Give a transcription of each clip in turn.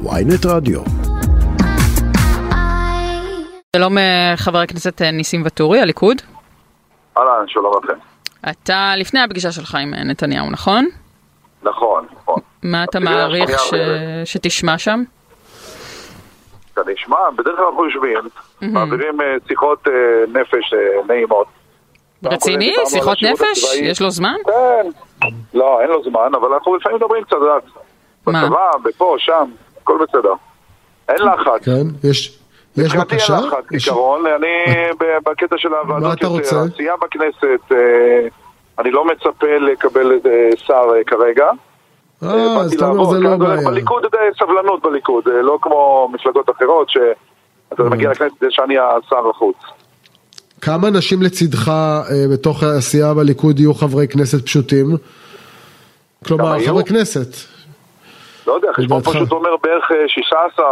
ויינט רדיו. שלום אה, חבר הכנסת אה, ניסים ואטורי, הליכוד. אהלן, שלום לכם. אתה לפני הפגישה שלך עם אה, נתניהו, נכון? נכון, נכון. מה אתה מעריך ש... שתשמע שם? אתה נשמע, בדרך כלל אנחנו יושבים, מעבירים שיחות נפש נעימות. רציני? שיחות נפש? הצבאי. יש לו זמן? כן. לא, אין לו זמן, אבל אנחנו לפעמים מדברים קצת? בצבא, בפה, שם, הכל בסדר. אין לחץ. כן, יש, יש מבחינתי בקשה? אין לחץ, יש- בעיקרון, אני ב- בקטע של הוועדות, אתה רוצה? יותר, העשייה בכנסת, אה, אני לא מצפה לקבל אה, שר אה, כרגע. אה, אז אתה אומר. זה לא בעיה. בליכוד די סבלנות בליכוד, אה, לא כמו מפלגות אחרות שאתה מגיע לכנסת שאני השר החוץ. כמה אנשים לצידך אה, בתוך העשייה בליכוד יהיו חברי כנסת פשוטים? כלומר? חברי כנסת. לא יודע, חשבון לדעתך? פשוט אומר בערך אה, 16,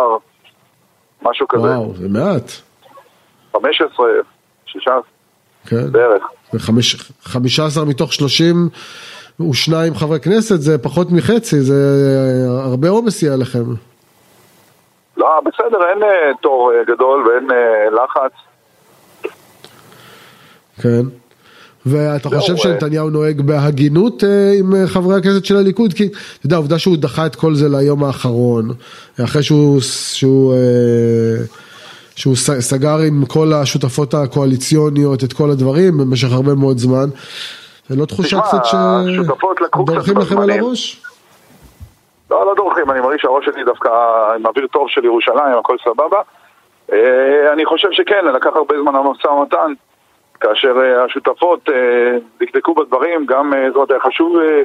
משהו כזה, וואו, זה מעט. 15, 16 כן. בערך. וחמש- 15 מתוך 32 חברי כנסת זה פחות מחצי, זה אה, הרבה עומס יהיה עליכם. לא, בסדר, אין אה, תור אה, גדול ואין אה, לחץ. כן. ואתה זהו, חושב. שנתניהו נוהג בהגינות אה, עם אה, חברי הכנסת של הליכוד? כי אתה יודע, העובדה שהוא דחה את כל זה ליום האחרון, אחרי שהוא, שהוא, אה, שהוא סגר עם כל השותפות הקואליציוניות את כל הדברים במשך הרבה מאוד זמן, זה לא תחושה תשמע, קצת שדורכים לכם על. הראש? לא, לא דורכים, אני מרגיש שהראש שלי דווקא עם אוויר טוב של ירושלים, הכל סבבה. אני חושב שכן, לקח הרבה זמן המשא ומתן, כאשר אה, השותפות אה, דקדקו בדברים, גם אה, זאת אומרת, היה חשוב אה,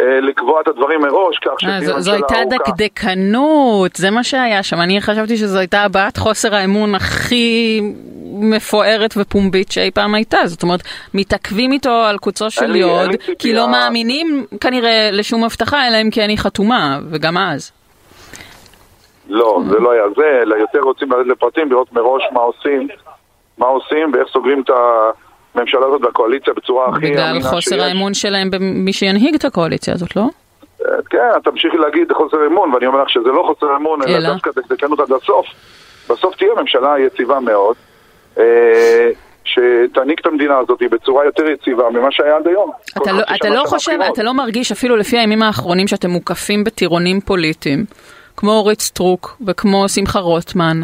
אה, לקבוע את הדברים מראש, כך אה, שתהיה זו- זו ממשלה הייתה ארוכה. דקדקנות, זה מה שהיה שם. אני חשבתי שזו הייתה הבעת חוסר האמון הכי מפוארת ופומבית שאי פעם הייתה. זאת אומרת, מתעכבים איתו על קוצו של יוד, כי. לא מאמינים כנראה לשום הבטחה, אלא אם כן היא חתומה, וגם אז. לא, זה לא היה זה, אלא יותר רוצים לרדת לפרטים, לראות מראש מה עושים, מה עושים ואיך סוגרים את הממשלה הזאת והקואליציה בצורה הכי בגלל אמינה חוסר שיש. האמון שלהם במי שינהיג את הקואליציה הזאת, לא? אה, כן, תמשיכי להגיד חוסר אמון, ואני אומר לך שזה לא חוסר אמון, אלא אלא? דווקא דקדקנות עד הסוף. בסוף תהיה ממשלה יציבה מאוד, אה, שתעניק את המדינה הזאת בצורה יותר יציבה ממה שהיה עד היום. אתה לא, אתה לא חושב, בחירות. אתה לא מרגיש אפילו לפי הימים האחרונים שאתם מוקפים בטירונים פוליטיים, כמו אורית סטרוק וכמו שמחה רוטמן,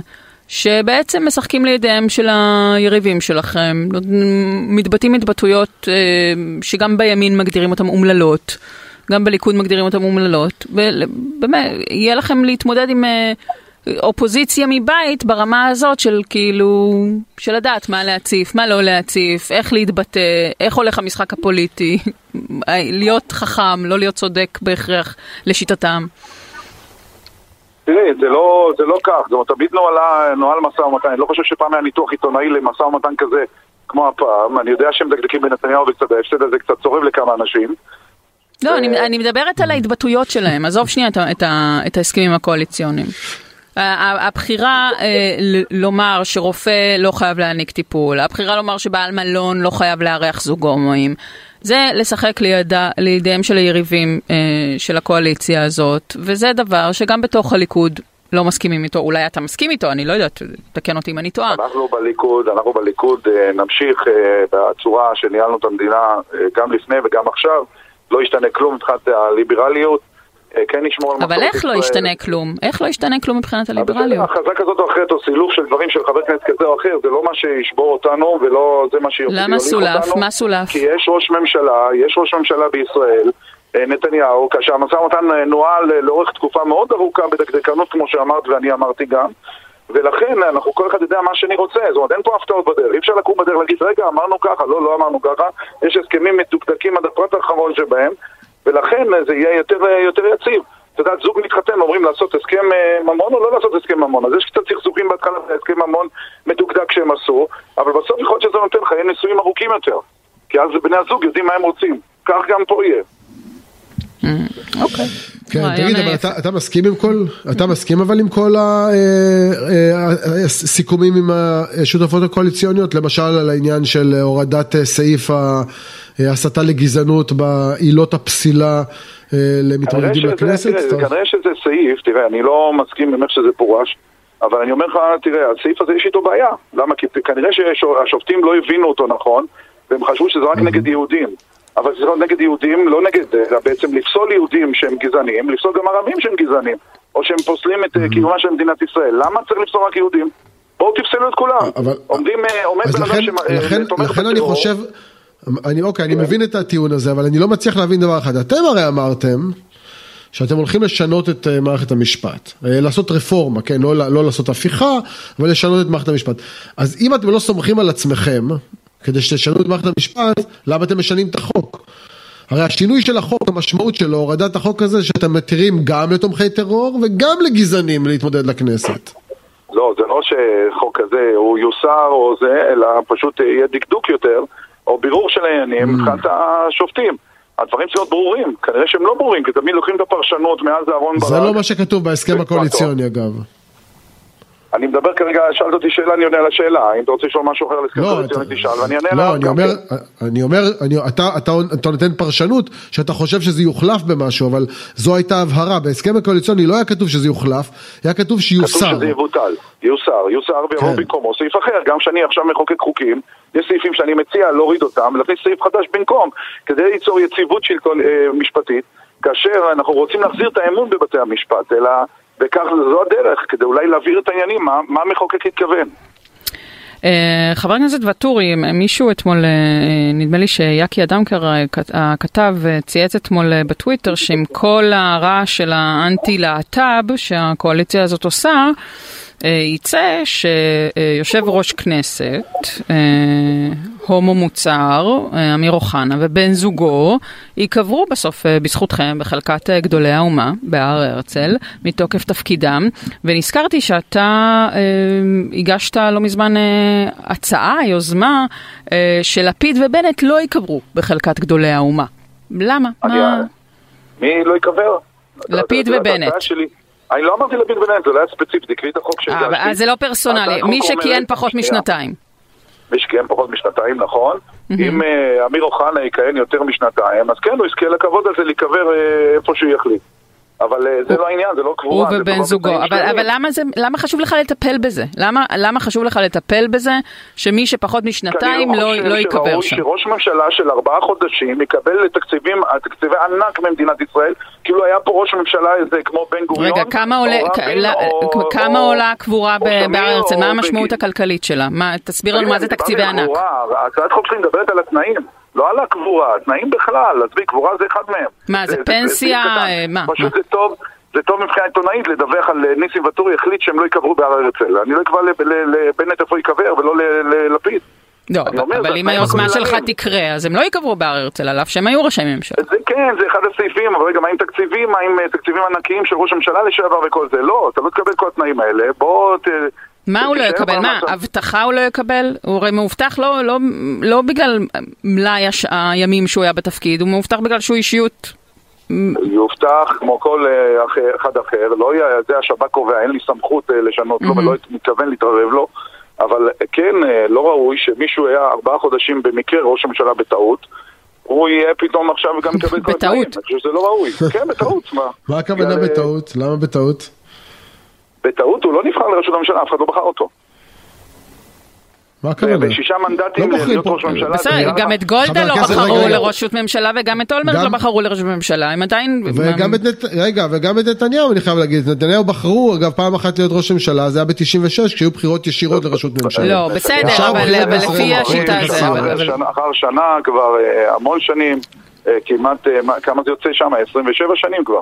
שבעצם משחקים לידיהם של היריבים שלכם, מתבטאים התבטאויות אה, שגם בימין מגדירים אותן אומללות, גם בליכוד מגדירים אותן אומללות, ובאמת, יהיה לכם להתמודד עם... אה, אופוזיציה מבית ברמה הזאת של כאילו, של לדעת מה להציף, מה לא להציף, איך להתבטא, איך הולך המשחק הפוליטי, להיות חכם, לא להיות צודק בהכרח לשיטתם. תראי, זה לא, זה לא כך, זה תמיד נוהלה, נוהל משא ומתן, אני לא חושב שפעם היה ניתוח עיתונאי למשא ומתן כזה כמו הפעם, אני יודע שהם מדקדקים בנתניהו וקצת ההפסד הזה קצת צורב לכמה אנשים. לא, אני, אני מדברת על ההתבטאויות שלהם, עזוב שנייה את, את, את ההסכמים הקואליציוניים. הבחירה אה, לומר שרופא לא חייב להעניק טיפול, הבחירה לומר שבעל מלון לא חייב לארח זוג הומואים, זה לשחק לידה, לידיהם של היריבים אה, של הקואליציה הזאת, וזה דבר שגם בתוך הליכוד לא מסכימים איתו, אולי אתה מסכים איתו, אני לא יודעת, תקן אותי אם אני טועה. אנחנו בליכוד, אנחנו בליכוד אה, נמשיך אה, בצורה שניהלנו את המדינה אה, גם לפני וגם עכשיו, לא ישתנה כלום מבחינת הליברליות, כן נשמור על אבל מסורת איך לא ישראל. ישתנה כלום? איך לא ישתנה כלום מבחינת אבל הליברליות? בסדר, החזק הזאת או אחרת או סילוף של דברים של חבר כנסת כזה או אחר, זה לא מה שישבור אותנו ולא זה מה שיוליך אותנו. למה סולף? מה סולף? כי יש ראש ממשלה, יש ראש ממשלה בישראל, אה, נתניהו, כאשר המשא ומתן אה, נוהל אה, לאורך תקופה מאוד ארוכה בדקדקנות כמו שאמרת ואני אמרתי גם ולכן אנחנו כל אחד יודע מה שאני רוצה, זאת אומרת אין פה הפתעות בדרך, אי אפשר לקום בדרך ולהגיד רגע אמרנו ככה, לא, לא אמרנו ככה, יש הסכמים מדוקדקים עד הפרט האחרון שבהם ולכן אה, זה יהיה יותר, אה, יותר יציב. אתה יודע, זוג מתחתן, אומרים לעשות הסכם אה, ממון או לא לעשות הסכם ממון. אז יש קצת סכסוכים בהתחלה, הסכם ממון מדוקדק שהם עשו, אבל בסוף יכול להיות שזה נותן חיי נישואים ארוכים יותר. כי אז בני הזוג יודעים מה הם רוצים. כך גם פה יהיה. אוקיי. כן, תגיד, אבל. אתה, מסכים עם כל, אתה מסכים אבל עם כל הסיכומים עם השותפות הקואליציוניות, למשל על העניין של הורדת אה, סעיף אה, הסתה לגזענות בעילות הפסילה אה, למתמודדים לכנסת? כנראה שזה סעיף, תראה, אני לא מסכים עם איך שזה פורש, אבל אני אומר לך, תראה, הסעיף הזה יש איתו בעיה. למה? כי כנראה שהשופטים לא הבינו אותו נכון, והם חשבו שזה רק נגד יהודים. אבל זה לא נגד יהודים, לא נגד, אלא בעצם לפסול יהודים שהם גזענים, לפסול גם ערבים שהם גזענים, או שהם פוסלים את אה, קיומה של מדינת ישראל. למה צריך לפסול רק יהודים? בואו תפסלו את כולם. אבל- עומדים, אה, עומד בן אדם שתומך לכן אני בטרור, חושב, אני, אוקיי, אני מבין את הטיעון הזה, אבל אני לא מצליח להבין דבר אחד. אתם הרי אמרתם שאתם הולכים לשנות את אה, מערכת המשפט, אה, לעשות רפורמה, כן, לא, לא לעשות הפיכה, אבל לשנות את מערכת המשפט. אז אם אתם לא סומכים על עצמכם, כדי שתשנו את מערכת המשפט, למה אתם משנים את החוק? הרי השינוי של החוק, המשמעות שלו, הורדת החוק הזה, שאתם מתירים גם לתומכי טרור וגם לגזענים להתמודד לכנסת. לא, זה לא שחוק כזה הוא יוסר או זה, אלא פשוט יהיה דקדוק יותר, או בירור של העניינים Mm. מבחינת השופטים. הדברים צריכים להיות ברורים, כנראה שהם לא ברורים, כי תמיד לוקחים את הפרשנות מאז אהרן ברק. זה לא מה שכתוב בהסכם הקואליציוני אגב. אני מדבר כרגע, שאלת אותי שאלה, אני עונה על השאלה. אם אתה רוצה לשאול משהו אחר על הסכם לא, קואליציוני, תשאל, ואני אענה לא, עליו אני גם אומר, כן. אני אומר, אתה, נותן פרשנות שאתה חושב שזה יוחלף במשהו, אבל זו הייתה הבהרה, בהסכם הקואליציוני לא היה כתוב שזה יוחלף, היה כתוב כתוב שיוסר. שזה יבוטל, יוסר, יוסר ויבוא כן. במקומו סעיף אחר. גם כשאני עכשיו מחוקק חוקים, יש סעיפים שאני מציע להוריד אותם, להכניס סעיף חדש במקום, כדי ליצור יציבות אה, משפטית, כאשר אנחנו רוצים להחזיר את האמון בבתי המשפט, אלא וכך זו הדרך, כדי אולי להבהיר את העניינים, מה, מה המחוקק התכוון. אה, חבר הכנסת ואטורי, מישהו אתמול, אה, נדמה לי שיאקי אדמקר כת- הכתב אה, צייץ אתמול בטוויטר שעם כל הרעש של האנטי-להט"ב שהקואליציה הזאת עושה, יצא שיושב ראש כנסת, אה, הומו מוצר, אה, אמיר אוחנה ובן זוגו, ייקברו בסוף אה, בזכותכם בחלקת אה, גדולי האומה בהר הרצל, מתוקף תפקידם. ונזכרתי שאתה אה, הגשת לא מזמן אה, הצעה, יוזמה, אה, שלפיד ובנט לא ייקברו בחלקת גדולי האומה. למה? מה? מי לא ייקבר? לפיד אתה- אתה- ובנט. אני לא אמרתי לפיד ובנט, זה לא היה ספציפי, תקראי את החוק אה, שהגשתי. אז זה לא פרסונלי, מי שכיהן פחות. משנתיים. מי שכיהן פחות משנתיים, נכון. אם אה, אמיר אוחנה יכהן יותר משנתיים, אז כן, הוא יזכה לכבוד הזה להיקבר אה, איפה שהוא יחליט. אבל אה, זה לא העניין, זה לא הוא קבורה. זה ובן זוגו, אבל, למה, חשוב לך לטפל בזה? למה, חשוב לך לטפל בזה שמי שפחות כי משנתיים אני לא, חושב לא ייקבר שראוי שם? שראש ממשלה של ארבעה חודשים יקבל תקציבי ענק ממדינת ישראל, היה פה ראש ממשלה איזה כמו בן גוריון. רגע, כמה או עולה, רבין, לא- או- כמה או- עולה הקבורה או בהר הרצל? או מה המשמעות. הכלכלית שלה? מה, תסביר לנו מה זה תקציבי ענק. הצעת חוק שלי מדברת על התנאים, לא על הקבורה, התנאים בכלל, עזבי, קבורה זה אחד מהם. מה, זה פנסיה, סעיף קטן. אה, מה, פשוט מה? זה טוב, זה טוב מבחינה עיתונאית לדווח על אה, ניסים ואטורי החליט שהם לא ייקברו בהר הרצל. אני לא אקבע לבנט איפה ייקבר ולא ל- ללפיד. לא, אבל אם היוזמה שלך. תקרה, אז הם לא ייקברו בהר הרצל, על אף שהם היו ראשי ממשלה. זה כן, זה אחד הסעיפים, אבל רגע, מה עם תקציבים? מה עם אה, תקציבים ענקיים של ראש הממשלה לשעבר וכל זה? לא, אתה לא תקבל כל התנאים האלה, בוא ת... מה הוא לא יקבל? מה. הבטחה הוא לא יקבל? הוא הרי מאובטח לא, לא, לא בגלל מלאי הש- הימים שהוא היה בתפקיד, הוא מאובטח בגלל שהוא אישיות. יובטח כמו כל אה, אחד אחר, לא יהיה, זה השב"כ קובע, אין לי סמכות אה, לשנות לו ולא מתכוון להתערב לו, אבל אה, כן, אה, לא ראוי שמישהו היה ארבעה חודשים במקרה ראש הממשלה בטעות, הוא יהיה פתאום עכשיו וגם יקבל כל בטעות. התנאים. אני חושב שזה לא ראוי. כן, בטעות, מה? מה הכוונה בטעות? למה בטעות? בטעות הוא לא נבחר לראשות הממשלה, אף אחד לא בחר אותו. מה הכוונה? בשישה מנדטים לא להיות. ראש ממשלה. בסדר, גם את גולדה לא בחרו. לראשות ממשלה וגם את אולמרט לא בחרו לראשות ממשלה, הם עדיין... רגע, וגם את נתניהו אני חייב להגיד, נתניהו בחרו אגב פעם אחת להיות ראש ממשלה, זה היה ב-96 כשהיו בחירות ישירות לראשות ממשלה. לא, בסדר, עכשיו אבל לפי השיטה את זה... השרה. אבל- אבל- שנה- אחר שנה כבר אה, המון שנים, אה, כמעט, אה, מה- כמה זה יוצא שם? 27 שנים כבר.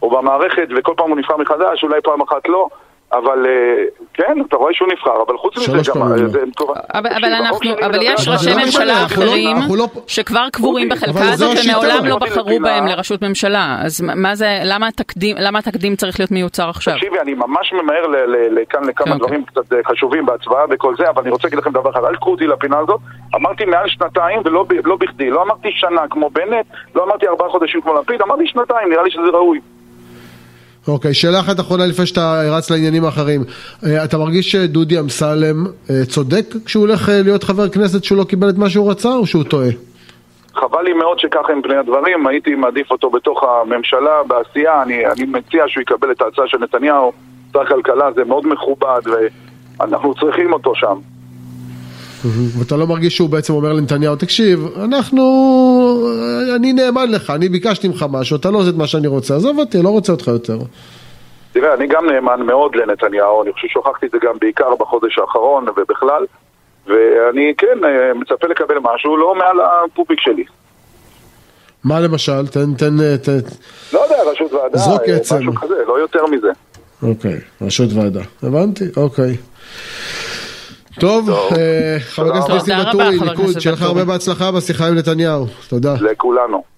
הוא במערכת וכל פעם הוא נבחר מחדש, אולי פעם אחת לא. אבל אה, כן, אתה רואה שהוא נבחר, אבל חוץ מזה גם... אה, לא. אבל, אנחנו, שלי אבל יש ראשי לא ממשלה לא- אחרים לא- שכבר קבורים אודי, בחלקה הזאת. ומעולם לא בחרו. בהם לראשות ממשלה. אז מה- זה, למה התקדים, צריך להיות מיוצר עכשיו? תקשיבי, אני ממש ממהר ל- ל- לכאן לכמה אוקיי. דברים קצת אה, חשובים בהצבעה וכל זה, אבל אני רוצה להגיד לכם דבר אחד, אל תקחו אותי לפינה הזאת. אמרתי מעל שנתיים ולא לא בכדי, לא אמרתי שנה כמו בנט, לא אמרתי ארבעה חודשים כמו לפיד, אמרתי שנתיים, נראה לי שזה ראוי. אוקיי, שאלה אחת אחרונה לפני שאתה רץ לעניינים האחרים. אה, אתה מרגיש שדודי אמסלם אה, צודק כשהוא הולך אה, להיות חבר כנסת שהוא לא קיבל את מה שהוא רצה, או שהוא טועה? חבל לי מאוד שככה הם פני הדברים, הייתי מעדיף אותו בתוך הממשלה, בעשייה, אני, אני מציע שהוא יקבל את ההצעה של נתניהו, שר כלכלה זה מאוד מכובד ואנחנו צריכים אותו שם. ואתה לא מרגיש שהוא בעצם אומר לנתניהו, תקשיב, אנחנו, אני נאמן לך, אני ביקשתי ממך משהו, אתה לא עושה את מה שאני רוצה, עזוב אותי, לא רוצה אותך יותר. תראה, אני גם נאמן מאוד לנתניהו, אני חושב שהוכחתי את זה גם בעיקר בחודש האחרון ובכלל, ואני כן אה, מצפה לקבל משהו לא מעל הפופיק שלי. מה למשל? תן, תן, אה, תן. לא יודע, ראשות ועדה, זרוק אה, עצם. משהו כזה, לא יותר מזה. אוקיי, ראשות ועדה. הבנתי, אוקיי. טוב. אה, חבר הכנסת ניסים רבה, ואטורי, ליכוד, שיהיה לך. הרבה בהצלחה בשיחה עם נתניהו. תודה. לכולנו.